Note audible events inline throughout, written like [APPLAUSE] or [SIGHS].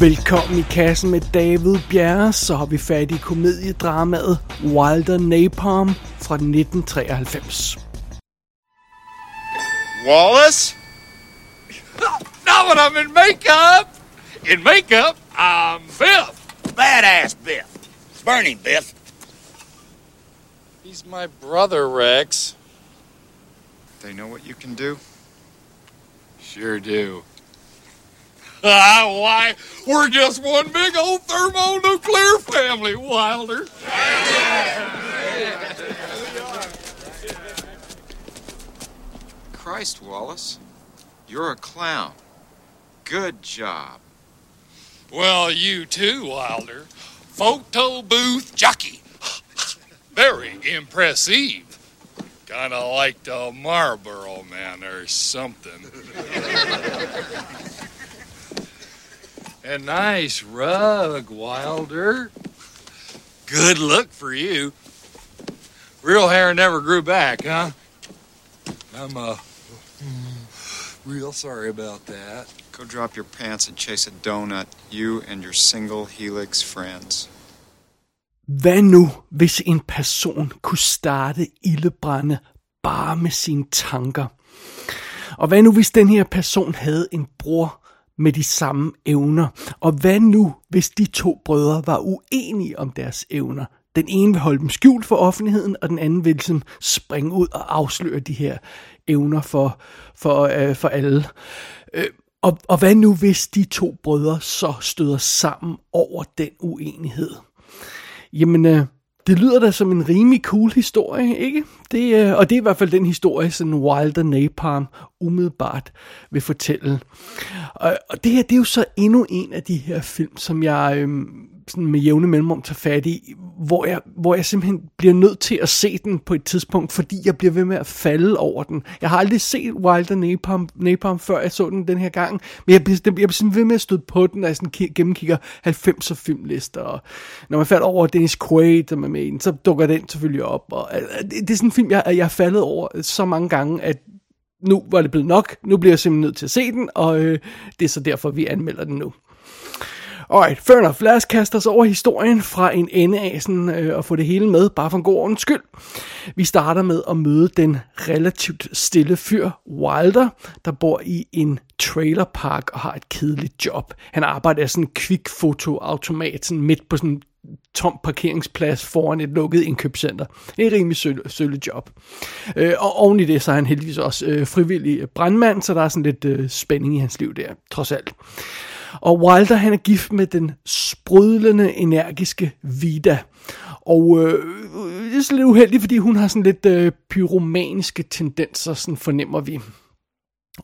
Velkommen i kassen med David Bjerre, så har vi fat i komediedramaet Wilder Napalm fra 1993. Wallace? Now when I'm in makeup! In makeup, I'm Biff. Badass Biff. Burning Biff. He's my brother, Rex. They know what you can do? Sure do. Ah, why? We're just one big old thermonuclear family, Wilder. Christ, Wallace. You're a clown. Good job. Well, you too, Wilder. Photo booth jockey. Very impressive. Kind of like the Marlboro man or something. [LAUGHS] A nice rug, Wilder. Good look for you. Real hair never grew back, huh? I'm, uh, real sorry about that. Go drop your pants and chase a donut, you and your single helix friends. Hvad nu, hvis en person kunne starte ildebrænde bare med sine tanker? Og hvad nu, hvis den her person havde en bror med de samme evner? Og hvad nu, hvis de to brødre var uenige om deres evner? Den ene vil holde dem skjult for offentligheden, og den anden vil ligesom springe ud og afsløre de her evner for, for, øh, for alle. Øh, og, og hvad nu, hvis de to brødre så støder sammen over den uenighed? Jamen, øh, det lyder da som en rimelig cool historie, ikke? Det, øh, og det er i hvert fald den historie, som Wilder Napalm umiddelbart vil fortælle. Og, og det her, det er jo så endnu en af de her film, som jeg øhm, sådan med jævne mellemrum tager fat i, hvor jeg, hvor jeg simpelthen bliver nødt til at se den på et tidspunkt, fordi jeg bliver ved med at falde over den. Jeg har aldrig set Wilder Napalm, Napalm før jeg så den den her gang, men jeg bliver, jeg bliver simpelthen ved med at støde på den, når jeg sådan gennemkigger 90'er filmlister, og når man falder over Dennis Quaid, som er med i den, så dukker den selvfølgelig op, og det, det er sådan en film, jeg, jeg er faldet over så mange gange, at nu var det blevet nok, nu bliver jeg simpelthen nødt til at se den, og øh, det er så derfor, vi anmelder den nu. Alright, fair enough. Lad os kaste os over historien fra en ende af sådan, øh, og få det hele med, bare for en god ordens skyld. Vi starter med at møde den relativt stille fyr Wilder, der bor i en trailerpark og har et kedeligt job. Han arbejder sådan en kvikfotoautomat sådan midt på sådan en tom parkeringsplads foran et lukket indkøbscenter. Det er et rimelig sølle, sølle job. Øh, og oven i det, så er han heldigvis også øh, frivillig brandmand, så der er sådan lidt øh, spænding i hans liv der, trods alt. Og Wilder han er gift med den sprudlende, energiske Vida. Og øh, det er så lidt uheldigt, fordi hun har sådan lidt øh, pyromaniske tendenser, sådan fornemmer vi.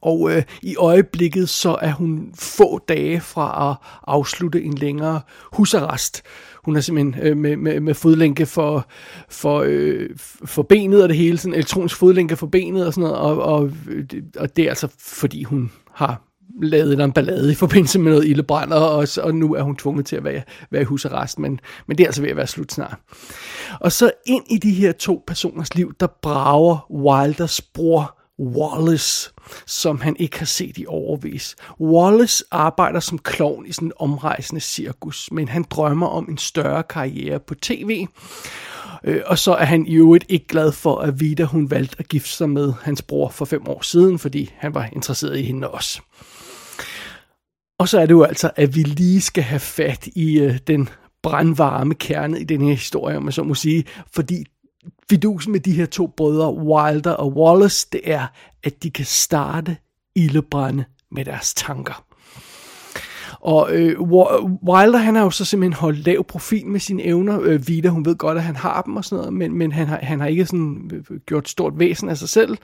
Og øh, i øjeblikket så er hun få dage fra at afslutte en længere husarrest. Hun er simpelthen øh, med, med, med fodlænke for, for, øh, for benet og det hele, sådan elektronisk fodlænke for benet og sådan noget, og, og, øh, og det er altså fordi hun har lavet en ballade i forbindelse med noget ildebrand, og, og nu er hun tvunget til at være, være i husarrest, men, men det er altså ved at være slut snart. Og så ind i de her to personers liv, der brager Wilders bror Wallace, som han ikke har set i overvis. Wallace arbejder som klovn i sådan en omrejsende cirkus, men han drømmer om en større karriere på tv. Øh, og så er han i øvrigt ikke glad for, at Vida hun valgte at gifte sig med hans bror for fem år siden, fordi han var interesseret i hende også. Og så er det jo altså, at vi lige skal have fat i øh, den brandvarme kerne i den her historie, om man så må sige, fordi fidusen med de her to brødre, Wilder og Wallace, det er, at de kan starte ildebrænde med deres tanker. Og øh, Wilder, han har jo så simpelthen holdt lav profil med sine evner. Øh, Vita, hun ved godt, at han har dem og sådan noget, men, men han, har, han har ikke sådan øh, gjort stort væsen af sig selv.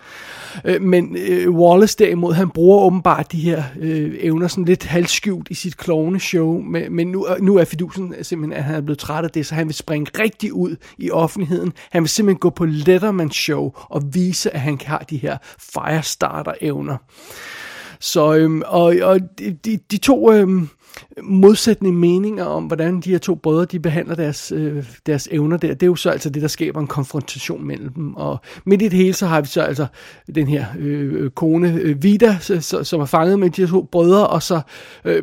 Øh, men øh, Wallace derimod, han bruger åbenbart de her øh, evner sådan lidt halvskjult i sit klovne show, men, men nu, øh, nu er fidusen simpelthen, at han er blevet træt af det, så han vil springe rigtig ud i offentligheden. Han vil simpelthen gå på Letterman show og vise, at han har de her Firestarter-evner. Så, øhm, og, og de, de, de to øhm, modsatte meninger om, hvordan de her to brødre, de behandler deres, øh, deres evner der, det er jo så altså det, der skaber en konfrontation mellem dem. Og midt i det hele, så har vi så altså den her øh, kone, øh, Vida, så, som er fanget med de her to brødre, og så... Øh,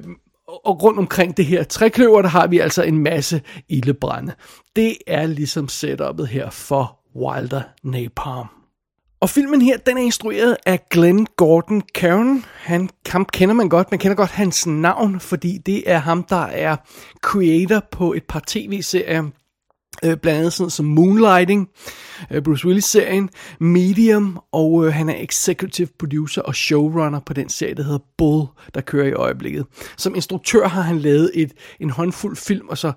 Og, og rundt omkring det her trækløver, der har vi altså en masse ildebrænde. Det er ligesom setupet her for Wilder Napalm. Og filmen her, den er instrueret af Glenn Gordon Caron. Han, ham kender man godt, man kender godt hans navn, fordi det er ham, der er creator på et par tv-serier, Øh, blandt andet sådan som Moonlighting, øh, Bruce Willis-serien, Medium, og øh, han er executive producer og showrunner på den serie, der hedder Bull, der kører i øjeblikket. Som instruktør har han lavet et, en håndfuld film, og så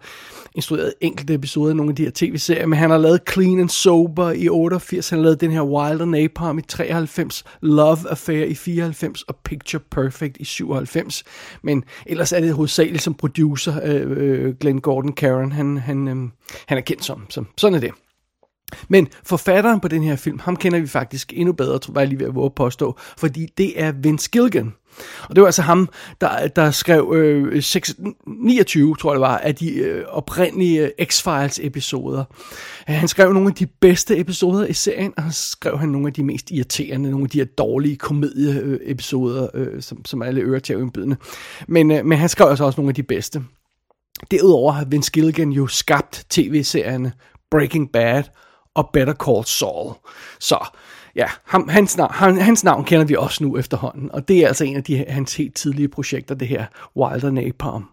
instrueret enkelte episoder af nogle af de her tv-serier, men han har lavet Clean and Sober i 88, han har lavet den her Wild and Napalm i 93, Love Affair i 94 og Picture Perfect i 97. Men ellers er det hovedsageligt som producer, øh, øh, Glenn Gordon Caron, han, han, øh, han er kendt som. Så, sådan er det. Men forfatteren på den her film, ham kender vi faktisk endnu bedre, tror jeg lige ved at våge påstå, fordi det er Vince Gilligan. Og det var altså ham, der, der skrev øh, 6, 29, tror jeg det var, af de øh, oprindelige øh, X-Files episoder. Øh, han skrev nogle af de bedste episoder i serien, og han skrev han nogle af de mest irriterende, nogle af de her dårlige komedieepisoder, øh, øh, som, som alle ører til Men, øh, men han skrev altså også nogle af de bedste. Derudover har Vince Gilligan jo skabt tv-serierne Breaking Bad og Better Call Saul. Så ja, ham, hans, navn, han, hans navn kender vi også nu efterhånden, og det er altså en af de, hans helt tidlige projekter, det her Wilder Napalm.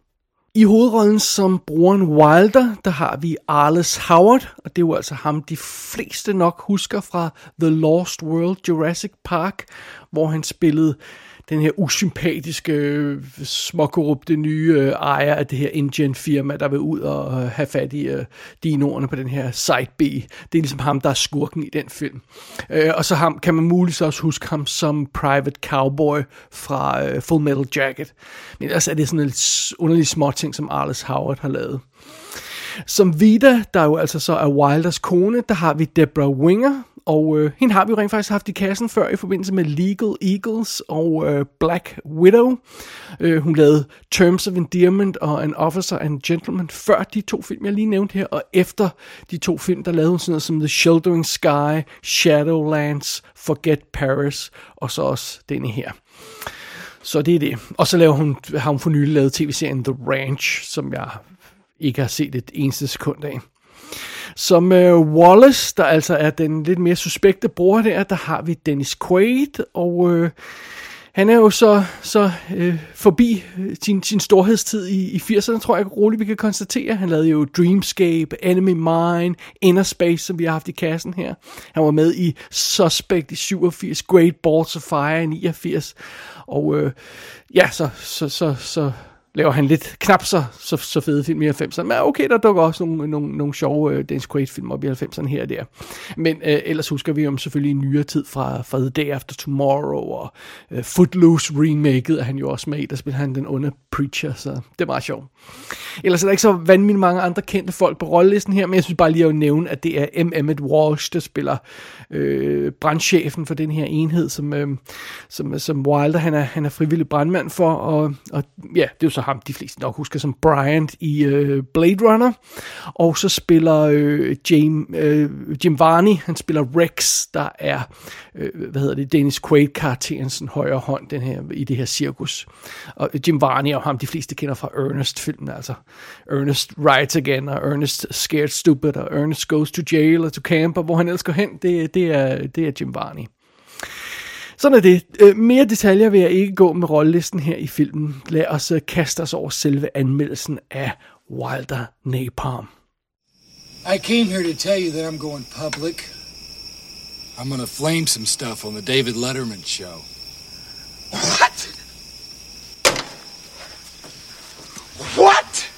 I hovedrollen som broren Wilder, der har vi Arles Howard, og det er jo altså ham, de fleste nok husker fra The Lost World Jurassic Park, hvor han spillede den her usympatiske, øh, småkorrupte nye øh, ejer af det her engine firma, der vil ud og øh, have fat i øh, dinoerne på den her Site B. Det er ligesom ham, der er skurken i den film. Øh, og så ham, kan man muligvis også huske ham som Private Cowboy fra øh, Full Metal Jacket. Men ellers er det sådan en underlig små ting, som Arles Howard har lavet. Som Vida, der jo altså så er Wilders kone, der har vi Deborah Winger, og øh, hende har vi jo rent faktisk haft i kassen før i forbindelse med Legal Eagles og øh, Black Widow. Øh, hun lavede Terms of Endearment og An Officer and Gentleman før de to film, jeg lige nævnte her. Og efter de to film, der lavede hun sådan noget som The Sheltering Sky, Shadowlands, Forget Paris og så også denne her. Så det er det. Og så laver hun, har hun for nylig lavet tv-serien The Ranch, som jeg ikke har set et eneste sekund af. Som øh, Wallace, der altså er den lidt mere suspekte bror der, der har vi Dennis Quaid, og øh, han er jo så, så øh, forbi øh, sin, sin storhedstid i, i 80'erne, tror jeg roligt, vi kan konstatere. Han lavede jo Dreamscape, Enemy Mine, Inner Space, som vi har haft i kassen her. Han var med i Suspect i 87, Great Balls of Fire i 89, og øh, ja, så, så, så, så laver han lidt knap så, så, så fede film i 90'erne. Men okay, der dukker også nogle, nogle, nogle sjove uh, Dennis Quaid-film op i 90'erne her og der. Men uh, ellers husker vi om selvfølgelig en nyere tid fra, fra The Day After Tomorrow og uh, Footloose remaket er han jo også med i. Der spiller han den onde Preacher, så det er meget sjovt. Ellers er der ikke så vanvittigt mange andre kendte folk på rollelisten her, men jeg synes bare lige at nævne, at det er M. Emmett Walsh, der spiller øh, brandchefen for den her enhed, som, øh, som, som Wilder han er, han er frivillig brandmand for, og, og ja, det er jo så ham, de fleste nok husker som Bryant i øh, Blade Runner. Og så spiller øh, James, øh, Jim Varney, han spiller Rex, der er, øh, hvad hedder det, Dennis Quaid-karakterens højre hånd den her, i det her cirkus. Og Jim Varney og ham, de fleste kender fra Ernest-filmen, altså Ernest Rides Again, og Ernest Scared Stupid, og Ernest Goes to Jail, og to Camp, og hvor han elsker hen, det, det, er, det er Jim Varney. Sådan er det. Øh, mere detaljer vil jeg ikke gå med rollelisten her i filmen. Lad os øh, kaste os over selve anmeldelsen af Wilder Napalm. I came here to tell you that I'm going public. I'm gonna flame some stuff on the David Letterman show. What? What?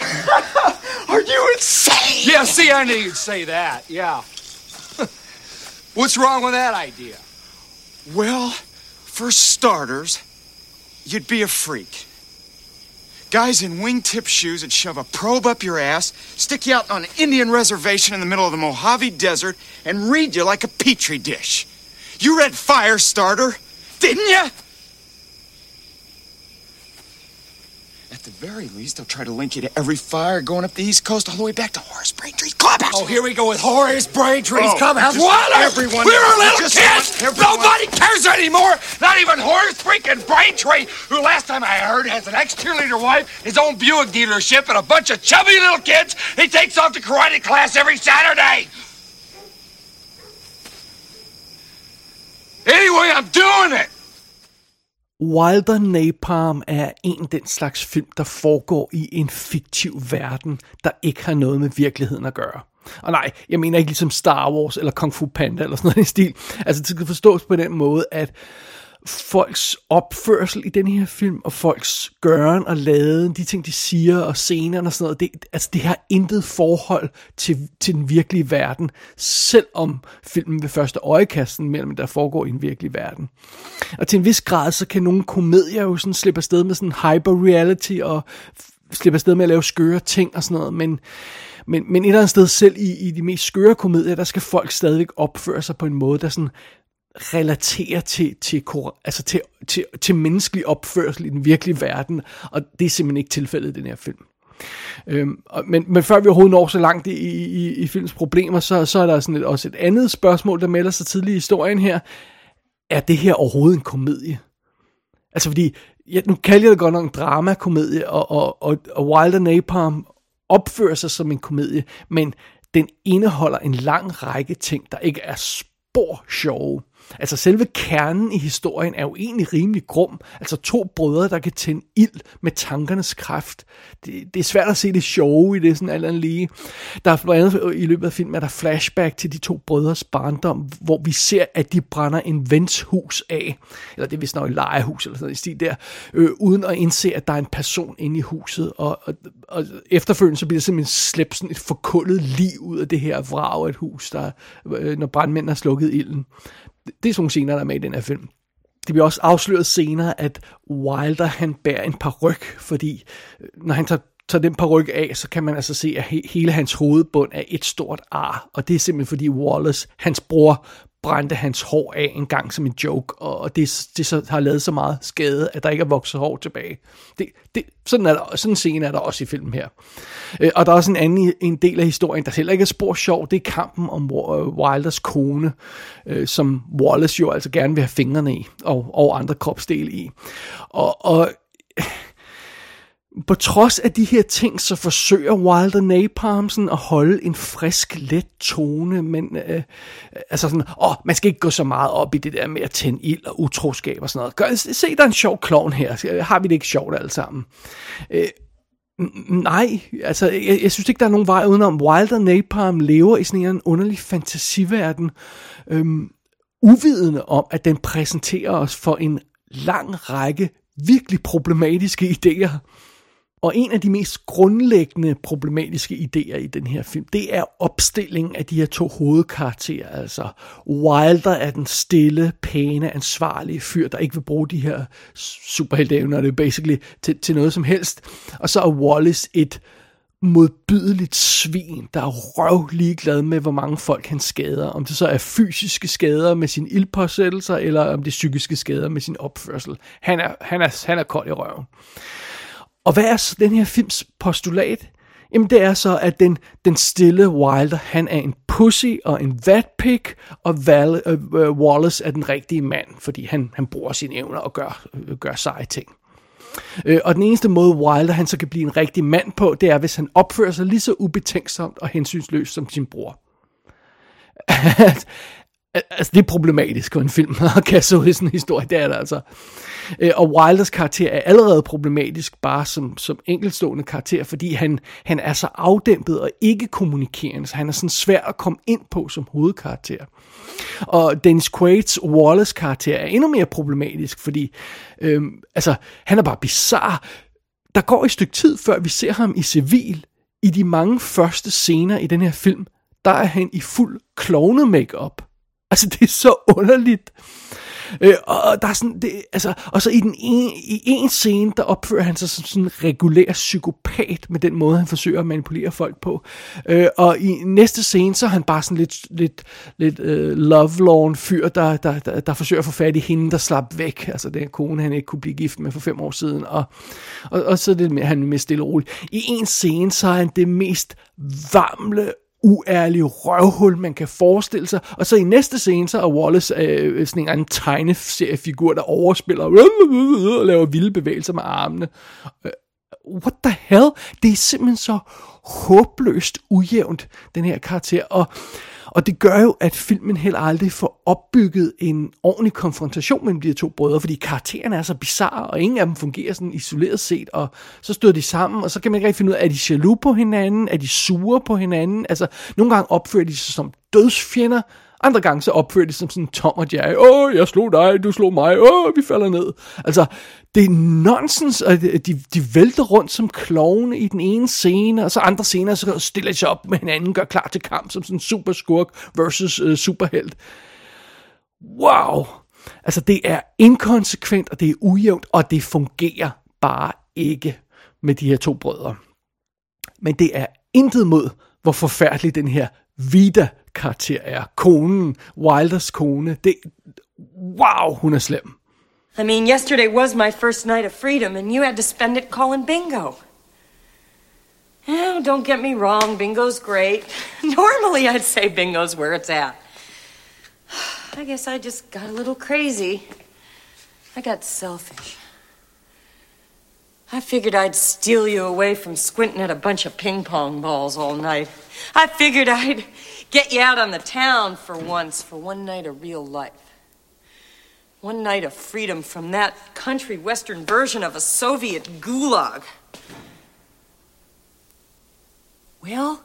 [LAUGHS] Are you insane? Yeah, see, I knew you'd say that. Yeah. What's wrong with that idea? Well, for starters, you'd be a freak. Guys in wingtip shoes would shove a probe up your ass, stick you out on an Indian reservation in the middle of the Mojave Desert, and read you like a petri dish. You read Firestarter, didn't you? The very least, they'll try to link you to every fire going up the East Coast all the way back to Horace Braintree's clubhouse. Oh, here we go with Horace Braintree's Oh, clubhouse. What? everyone- We were little kids. Nobody cares anymore. Not even Horace freaking Braintree, who last time I heard has an ex-cheerleader wife, his own Buick dealership, and a bunch of chubby little kids. He takes off to karate class every Saturday. Anyway, I'm doing it. Wilder Napalm er en af den slags film, der foregår i en fiktiv verden, der ikke har noget med virkeligheden at gøre. Og nej, jeg mener ikke ligesom Star Wars eller Kung Fu Panda eller sådan noget i stil. Altså det skal forstås på den måde, at folks opførsel i den her film, og folks gøren og laden, de ting, de siger, og scenerne og sådan noget, det, altså det har intet forhold til, til den virkelige verden, selvom filmen ved første øjekasten mellem der foregår i en virkelig verden. Og til en vis grad, så kan nogle komedier jo sådan slippe afsted med sådan hyper-reality, og slippe afsted med at lave skøre ting og sådan noget, men, men, men et eller andet sted selv i, i de mest skøre komedier, der skal folk stadigvæk opføre sig på en måde, der sådan relaterer til, til, altså til, til, til menneskelig opførsel i den virkelige verden, og det er simpelthen ikke tilfældet i den her film. Øhm, og, men, men før vi overhovedet når så langt i, i, i films problemer, så, så er der sådan et, også et andet spørgsmål, der melder sig tidligt i historien her. Er det her overhovedet en komedie? Altså fordi, ja, nu kalder jeg det godt nok en dramakomedie, og, og, og, og Wilder Napalm opfører sig som en komedie, men den indeholder en lang række ting, der ikke er spor sjove. Altså selve kernen i historien er jo egentlig rimelig grum. Altså to brødre, der kan tænde ild med tankernes kraft. Det, det er svært at se det sjove i det, sådan alt andet lige. Der er blandt andet øh, i løbet af filmen, er der flashback til de to brødres barndom, hvor vi ser, at de brænder en vens hus af. Eller det er vist nok et lejehus eller sådan noget i stil der. Øh, uden at indse, at der er en person inde i huset. Og, og, og efterfølgende så bliver det simpelthen slæbt sådan et forkullet liv ud af det her vrag af et hus, der, øh, når brandmændene har slukket ilden det er sådan nogle scener, der er med i den her film. Det bliver også afsløret senere, at Wilder han bærer en paryk, fordi øh, når han tager, tager den paryk af, så kan man altså se, at he, hele hans hovedbund er et stort ar. Og det er simpelthen fordi Wallace, hans bror, brændte hans hår af en gang som en joke, og det, det så har lavet så meget skade, at der ikke er vokset hår tilbage. Det, det, sådan, er der, sådan en scene er der også i filmen her. Øh, og der er også en anden en del af historien, der heller ikke er spor sjov, det er kampen om Wilders kone, øh, som Wallace jo altså gerne vil have fingrene i, og, og andre kropsdele i. Og, og på trods af de her ting, så forsøger Wilder Napalmsen at holde en frisk, let tone, men øh, altså sådan, åh, man skal ikke gå så meget op i det der med at tænde ild og utroskab og sådan noget. Gør, se, der er en sjov klovn her. Har vi det ikke sjovt alle sammen? Øh, nej, altså, jeg, jeg synes ikke, der er nogen vej udenom. Wilder Napalm lever i sådan en underlig fantasiverden, øhm, uvidende om, at den præsenterer os for en lang række virkelig problematiske [LAUGHS] idéer. Og en af de mest grundlæggende problematiske idéer i den her film, det er opstillingen af de her to hovedkarakterer. Altså Wilder er den stille, pæne, ansvarlige fyr, der ikke vil bruge de her superhelteevner, det er basically til, til noget som helst. Og så er Wallace et modbydeligt svin, der er røv ligeglad med, hvor mange folk han skader. Om det så er fysiske skader med sin ildpåsættelser, eller om det er psykiske skader med sin opførsel. Han er, han er, han er kold i røven. Og hvad er så den her films postulat? Jamen det er så, at den, den stille Wilder, han er en pussy og en vatpig, og Val, øh, øh, Wallace er den rigtige mand, fordi han, han bruger sine evner og gør, øh, gør seje ting. Øh, og den eneste måde Wilder han så kan blive en rigtig mand på, det er, hvis han opfører sig lige så ubetænksomt og hensynsløst som sin bror. [LAUGHS] altså, det er problematisk for en film [LAUGHS] at kaste så i sådan en historie, det er det altså. Øh, og Wilders karakter er allerede problematisk bare som, som enkeltstående karakter, fordi han, han er så afdæmpet og ikke kommunikerende, så han er sådan svær at komme ind på som hovedkarakter. Og Dennis Quaid's Wallace karakter er endnu mere problematisk, fordi øhm, altså, han er bare bizarre. Der går et stykke tid, før vi ser ham i civil. I de mange første scener i den her film, der er han i fuld klovne makeup. Altså, det er så underligt. Øh, og der er sådan, det, altså, og så i, den ene, i en scene, der opfører han sig som sådan en regulær psykopat med den måde, han forsøger at manipulere folk på. Øh, og i næste scene, så er han bare sådan lidt, lidt, lidt øh, lovelorn fyr, der, der, der, der forsøger at få fat i hende, der slap væk. Altså den kone, han ikke kunne blive gift med for fem år siden. Og, og, og så er det, han mere stille og roligt. I en scene, så er han det mest varmle, uærlige røvhul, man kan forestille sig. Og så i næste scene, så er Wallace øh, sådan en anden tegneseriefigur, der overspiller og laver vilde bevægelser med armene. Øh, what the hell? Det er simpelthen så håbløst ujævnt, den her karakter. Og og det gør jo, at filmen heller aldrig får opbygget en ordentlig konfrontation mellem de her to brødre, fordi karaktererne er så bizarre, og ingen af dem fungerer sådan isoleret set, og så støder de sammen, og så kan man ikke rigtig finde ud af, er de jaloux på hinanden, er de sure på hinanden, altså nogle gange opfører de sig som dødsfjender, andre gange så opfører de sig som sådan Tom og Jerry. Åh, jeg slog dig, du slog mig. Åh, vi falder ned. Altså, det er nonsens, og de, de vælter rundt som klovne i den ene scene, og så andre scener, så stiller de sig op med hinanden, gør klar til kamp som sådan en super skurk versus uh, superhelt. Wow! Altså, det er inkonsekvent, og det er ujævnt, og det fungerer bare ikke med de her to brødre. Men det er intet mod, hvor forfærdelig den her Vida-karakter er. Konen, Wilders kone. Det, wow, hun er slem. I mean, yesterday was my first night of freedom, and you had to spend it calling bingo. Oh, don't get me wrong, bingo's great. [LAUGHS] Normally, I'd say bingo's where it's at. [SIGHS] I guess I just got a little crazy. I got selfish. I figured I'd steal you away from squinting at a bunch of ping pong balls all night. I figured I'd get you out on the town for once, for one night of real life. One night of freedom from that country western version of a Soviet gulag. Well?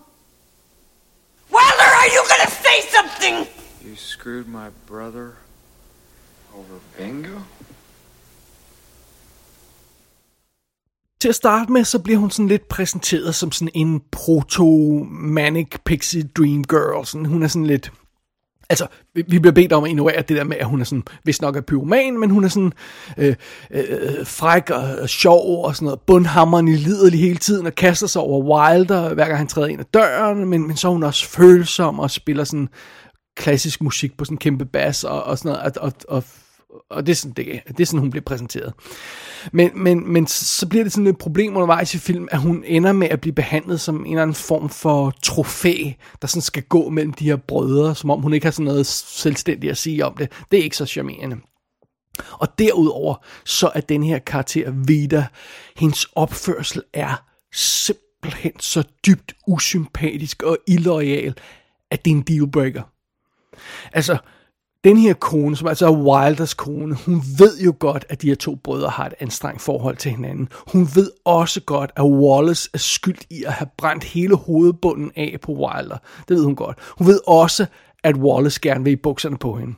Wilder, are you gonna say something? You screwed my brother over bingo? Til at starte med, så bliver hun sådan lidt præsenteret som sådan en proto-manic pixie dream girl. Sådan, hun er sådan lidt Altså, vi bliver bedt om at ignorere det der med, at hun er sådan, hvis nok er pyroman, men hun er sådan øh, øh, fræk og, og sjov og sådan noget, bundhammeren i liderlig hele tiden, og kaster sig over Wilder, hver gang han træder ind ad døren, men, men så er hun også følsom og spiller sådan klassisk musik på sådan en kæmpe bas og, og sådan noget, og, og, og og det er sådan, det, det er sådan hun bliver præsenteret. Men, men, men så bliver det sådan et problem undervejs i film, at hun ender med at blive behandlet som en eller anden form for trofæ, der sådan skal gå mellem de her brødre, som om hun ikke har sådan noget selvstændigt at sige om det. Det er ikke så charmerende. Og derudover, så er den her karakter Vida, hendes opførsel er simpelthen så dybt usympatisk og illoyal, at det er en dealbreaker. Altså, den her kone, som altså er Wilders kone, hun ved jo godt, at de her to brødre har et anstrengt forhold til hinanden. Hun ved også godt, at Wallace er skyld i at have brændt hele hovedbunden af på Wilder. Det ved hun godt. Hun ved også, at Wallace gerne vil i bukserne på hende.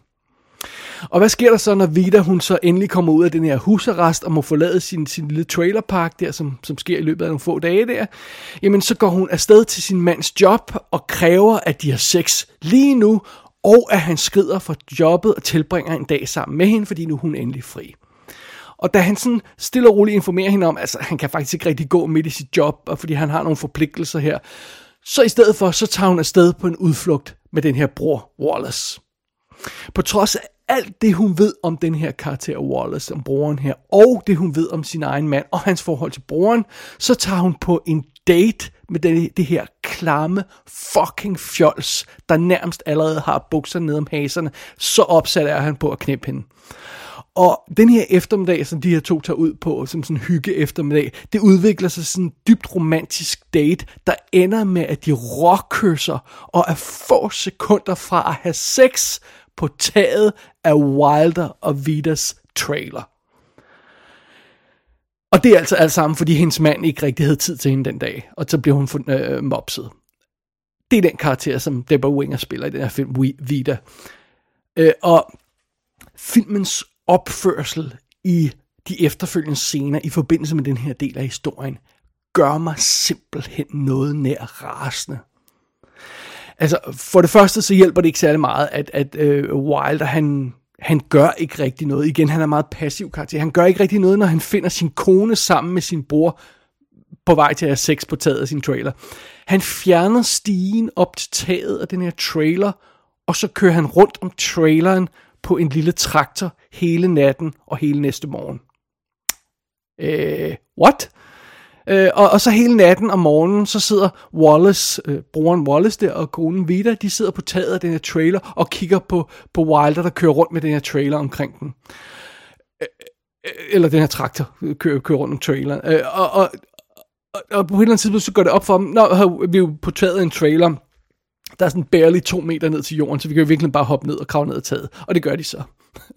Og hvad sker der så, når Vida hun så endelig kommer ud af den her husarrest og må forlade sin, sin lille trailerpark der, som, som sker i løbet af nogle få dage der? Jamen så går hun afsted til sin mands job og kræver, at de har sex lige nu, og at han skrider fra jobbet og tilbringer en dag sammen med hende, fordi nu er hun endelig fri. Og da han sådan stille og roligt informerer hende om, altså han kan faktisk ikke rigtig gå midt i sit job, og fordi han har nogle forpligtelser her, så i stedet for, så tager hun afsted på en udflugt med den her bror Wallace. På trods af alt det, hun ved om den her karakter Wallace, om broren her, og det hun ved om sin egen mand og hans forhold til broren, så tager hun på en date med det, det her klamme fucking fjols, der nærmest allerede har bukser ned om haserne, så opsat er han på at knæppe hende. Og den her eftermiddag, som de her to tager ud på, som sådan en hygge eftermiddag, det udvikler sig sådan en dybt romantisk date, der ender med, at de råkysser og er få sekunder fra at have sex på taget af Wilder og Vidas trailer. Og det er altså alt sammen, fordi hendes mand ikke rigtig havde tid til hende den dag, og så bliver hun øh, mopset. Det er den karakter, som Deborah Winger spiller i den her film, Vida. Øh, og filmens opførsel i de efterfølgende scener i forbindelse med den her del af historien, gør mig simpelthen noget nær rasende. Altså, for det første så hjælper det ikke særlig meget, at, at øh, Wilder, han han gør ikke rigtig noget. Igen, han er meget passiv karakter. Han gør ikke rigtig noget, når han finder sin kone sammen med sin bror på vej til at have sex på taget af sin trailer. Han fjerner stigen op til taget af den her trailer, og så kører han rundt om traileren på en lille traktor hele natten og hele næste morgen. Øh, what? Øh, og, og så hele natten og morgenen, så sidder Wallace, øh, broren Wallace der, og konen Vita, de sidder på taget af den her trailer og kigger på, på Wilder, der kører rundt med den her trailer omkring den. Øh, øh eller den her traktor øh, kører, kører rundt om traileren. Øh, og, og, og, og på et eller andet tidspunkt, så går det op for dem, når vi er jo på taget af en trailer, der er sådan barely to meter ned til jorden, så vi kan jo virkelig bare hoppe ned og kravle ned ad taget. Og det gør de så.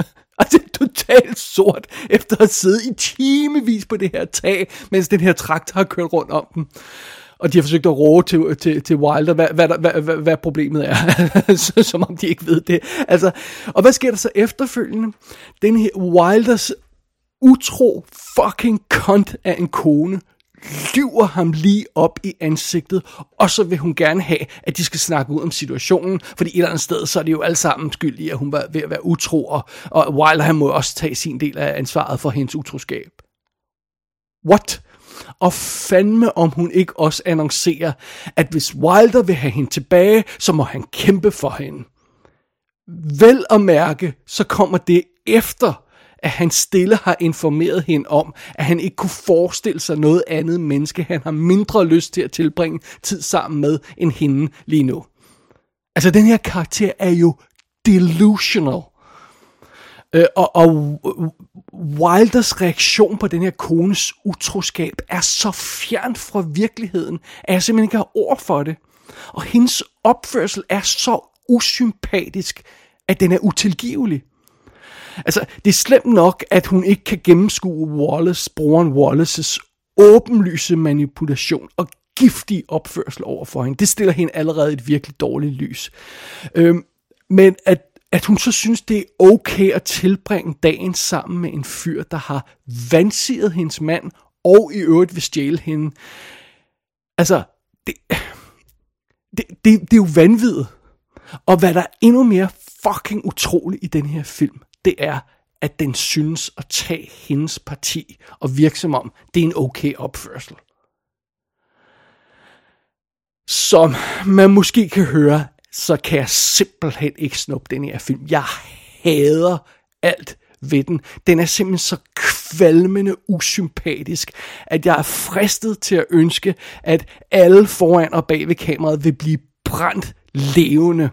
[LAUGHS] Totalt sort, efter at have siddet i timevis på det her tag, mens den her traktor har kørt rundt om den. Og de har forsøgt at råbe til, til, til Wilder, hvad, hvad, hvad, hvad, hvad problemet er. [LAUGHS] Som om de ikke ved det. Altså, og hvad sker der så efterfølgende? Den her Wilders utro fucking kont af en kone lyver ham lige op i ansigtet, og så vil hun gerne have, at de skal snakke ud om situationen, fordi et eller andet sted, så er det jo alle sammen skyld i, at hun var ved at være utro, og, og Wilder han må også tage sin del af ansvaret for hendes utroskab. What? Og fandme om hun ikke også annoncerer, at hvis Wilder vil have hende tilbage, så må han kæmpe for hende. Vel at mærke, så kommer det efter, at han stille har informeret hende om, at han ikke kunne forestille sig noget andet menneske, han har mindre lyst til at tilbringe tid sammen med, end hende lige nu. Altså, den her karakter er jo delusional. Øh, og, og Wilders reaktion på den her kones utroskab er så fjern fra virkeligheden, at jeg simpelthen ikke har ord for det. Og hendes opførsel er så usympatisk, at den er utilgivelig. Altså, det er slemt nok, at hun ikke kan gennemskue Wallace, broren Wallaces åbenlyse manipulation og giftig opførsel over for hende. Det stiller hende allerede et virkelig dårligt lys. Øhm, men at, at hun så synes, det er okay at tilbringe dagen sammen med en fyr, der har vandsiget hendes mand, og i øvrigt vil stjæle hende. Altså, det, det, det, det er jo vanvittigt. Og hvad der er endnu mere fucking utroligt i den her film, det er, at den synes at tage hendes parti og virke som om, det er en okay opførsel. Som man måske kan høre, så kan jeg simpelthen ikke snuppe den her film. Jeg hader alt ved den. Den er simpelthen så kvalmende usympatisk, at jeg er fristet til at ønske, at alle foran og bag ved kameraet vil blive brændt levende.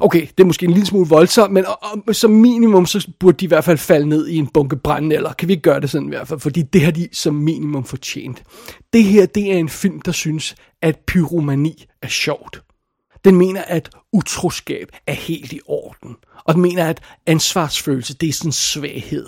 Okay, det er måske en lille smule voldsomt, men og, og, som minimum, så burde de i hvert fald falde ned i en bunke brand, eller kan vi ikke gøre det sådan i hvert fald, fordi det har de som minimum fortjent. Det her, det er en film, der synes, at pyromani er sjovt. Den mener, at utroskab er helt i orden. Og den mener, at ansvarsfølelse, det er sådan en svaghed.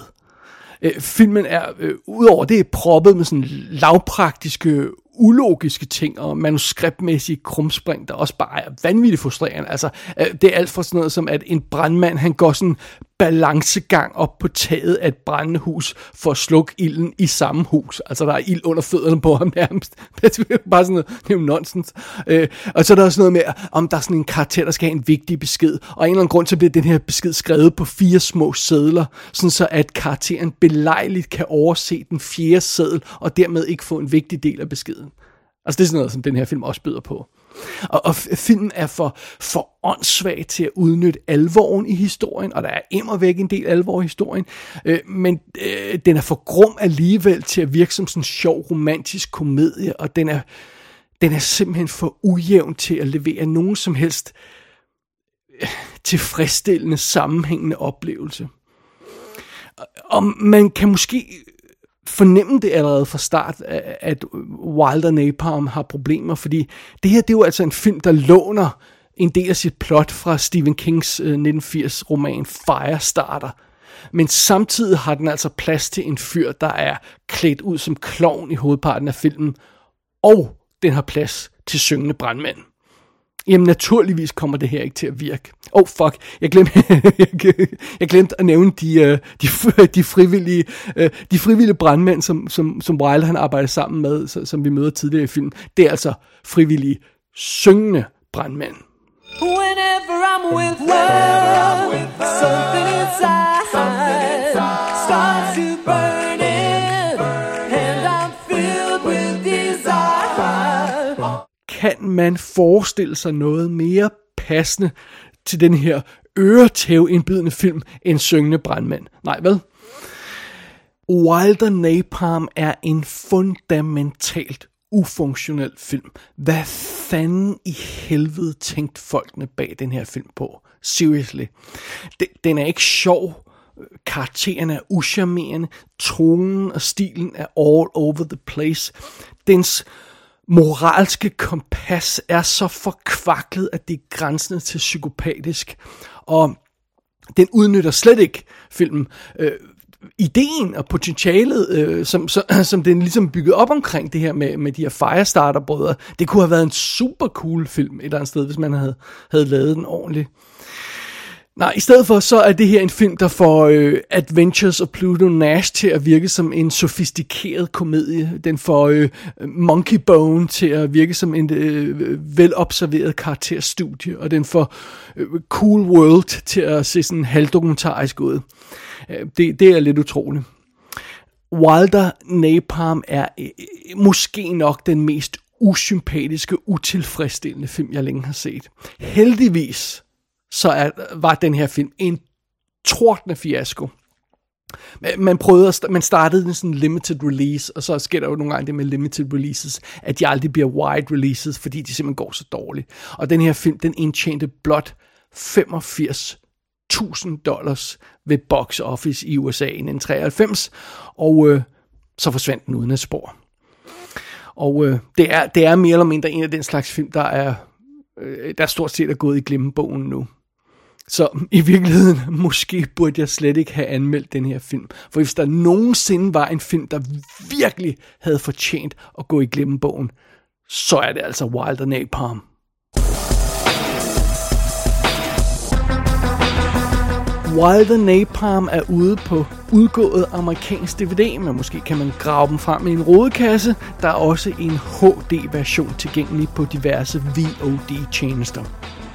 Øh, filmen er, øh, udover det, er proppet med sådan lavpraktiske ulogiske ting og manuskriptmæssige krumspring, der også bare er vanvittigt frustrerende. Altså, øh, det er alt for sådan noget som, at en brandmand, han går sådan balancegang op på taget af et brændende hus for at slukke ilden i samme hus. Altså, der er ild under fødderne på ham nærmest. [LAUGHS] Det er bare sådan noget, det er jo nonsens. Øh, og så er der også noget med, om der er sådan en karakter, der skal have en vigtig besked. Og af en eller anden grund, så bliver den her besked skrevet på fire små sædler, sådan så at karakteren belejligt kan overse den fjerde sædel, og dermed ikke få en vigtig del af beskeden. Altså det er sådan noget, som den her film også byder på. Og, og filmen er for, for åndssvag til at udnytte alvoren i historien, og der er immer væk en del alvor i historien, øh, men øh, den er for grum alligevel til at virke som sådan en sjov romantisk komedie, og den er, den er simpelthen for ujævn til at levere nogen som helst øh, tilfredsstillende, sammenhængende oplevelse. Og man kan måske fornemme det allerede fra start, at Wilder Napalm har problemer, fordi det her det er jo altså en film, der låner en del af sit plot fra Stephen Kings øh, 1980-roman Firestarter. Men samtidig har den altså plads til en fyr, der er klædt ud som klovn i hovedparten af filmen, og den har plads til syngende brandmænd. Jamen naturligvis kommer det her ikke til at virke. Oh fuck, jeg glemte, [LAUGHS] jeg glemte at nævne de, øh, de, [LAUGHS] de, frivillige, øh, de frivillige brandmænd, som, som, som Wilder han arbejder sammen med, som vi møder tidligere i filmen. Det er altså frivillige syngende brandmænd. Whenever I'm with her, I'm with her something, something inside Kan man forestille sig noget mere passende til den her øretæv-indbydende film end Syngende Brandmænd? Nej, vel? Wilder Napalm er en fundamentalt ufunktionel film. Hvad fanden i helvede tænkte folkene bag den her film på? Seriously. Den er ikke sjov. Karakteren er uschammerende. Tonen og stilen er all over the place. Dens moralske kompas er så forkvaklet, at det er grænsende til psykopatisk. Og den udnytter slet ikke filmen. Øh, ideen og potentialet, øh, som, så, [CLEARS THROAT] som den ligesom bygget op omkring det her med, med de her Firestarter-brødre, det kunne have været en super cool film et eller andet sted, hvis man havde, havde lavet den ordentligt. Nej, i stedet for så er det her en film, der får øh, Adventures of Pluto Nash til at virke som en sofistikeret komedie. Den får øh, Monkey Bone til at virke som en øh, velobserveret karakterstudie, og den får øh, Cool World til at se sådan halvdokumentarisk ud. Øh, det, det er lidt utroligt. Wilder Napalm er øh, måske nok den mest usympatiske, utilfredsstillende film, jeg længe har set. Heldigvis så er, var den her film en tordende fiasko. Man prøvede at, man startede en sådan limited release, og så sker der jo nogle gange det med limited releases, at de aldrig bliver wide releases, fordi de simpelthen går så dårligt. Og den her film, den indtjente blot 85 1000 dollars ved box office i USA i 1993, og øh, så forsvandt den uden et spor. Og øh, det, er, det er mere eller mindre en af den slags film, der er, øh, der stort set er gået i glemmebogen nu. Så i virkeligheden, [LAUGHS] måske burde jeg slet ikke have anmeldt den her film. For hvis der nogensinde var en film, der virkelig havde fortjent at gå i glemmebogen, så er det altså Wilder Napalm. Wilder Napalm er ude på udgået amerikansk DVD, men måske kan man grave dem frem i en rodekasse. Der er også en HD-version tilgængelig på diverse VOD-tjenester.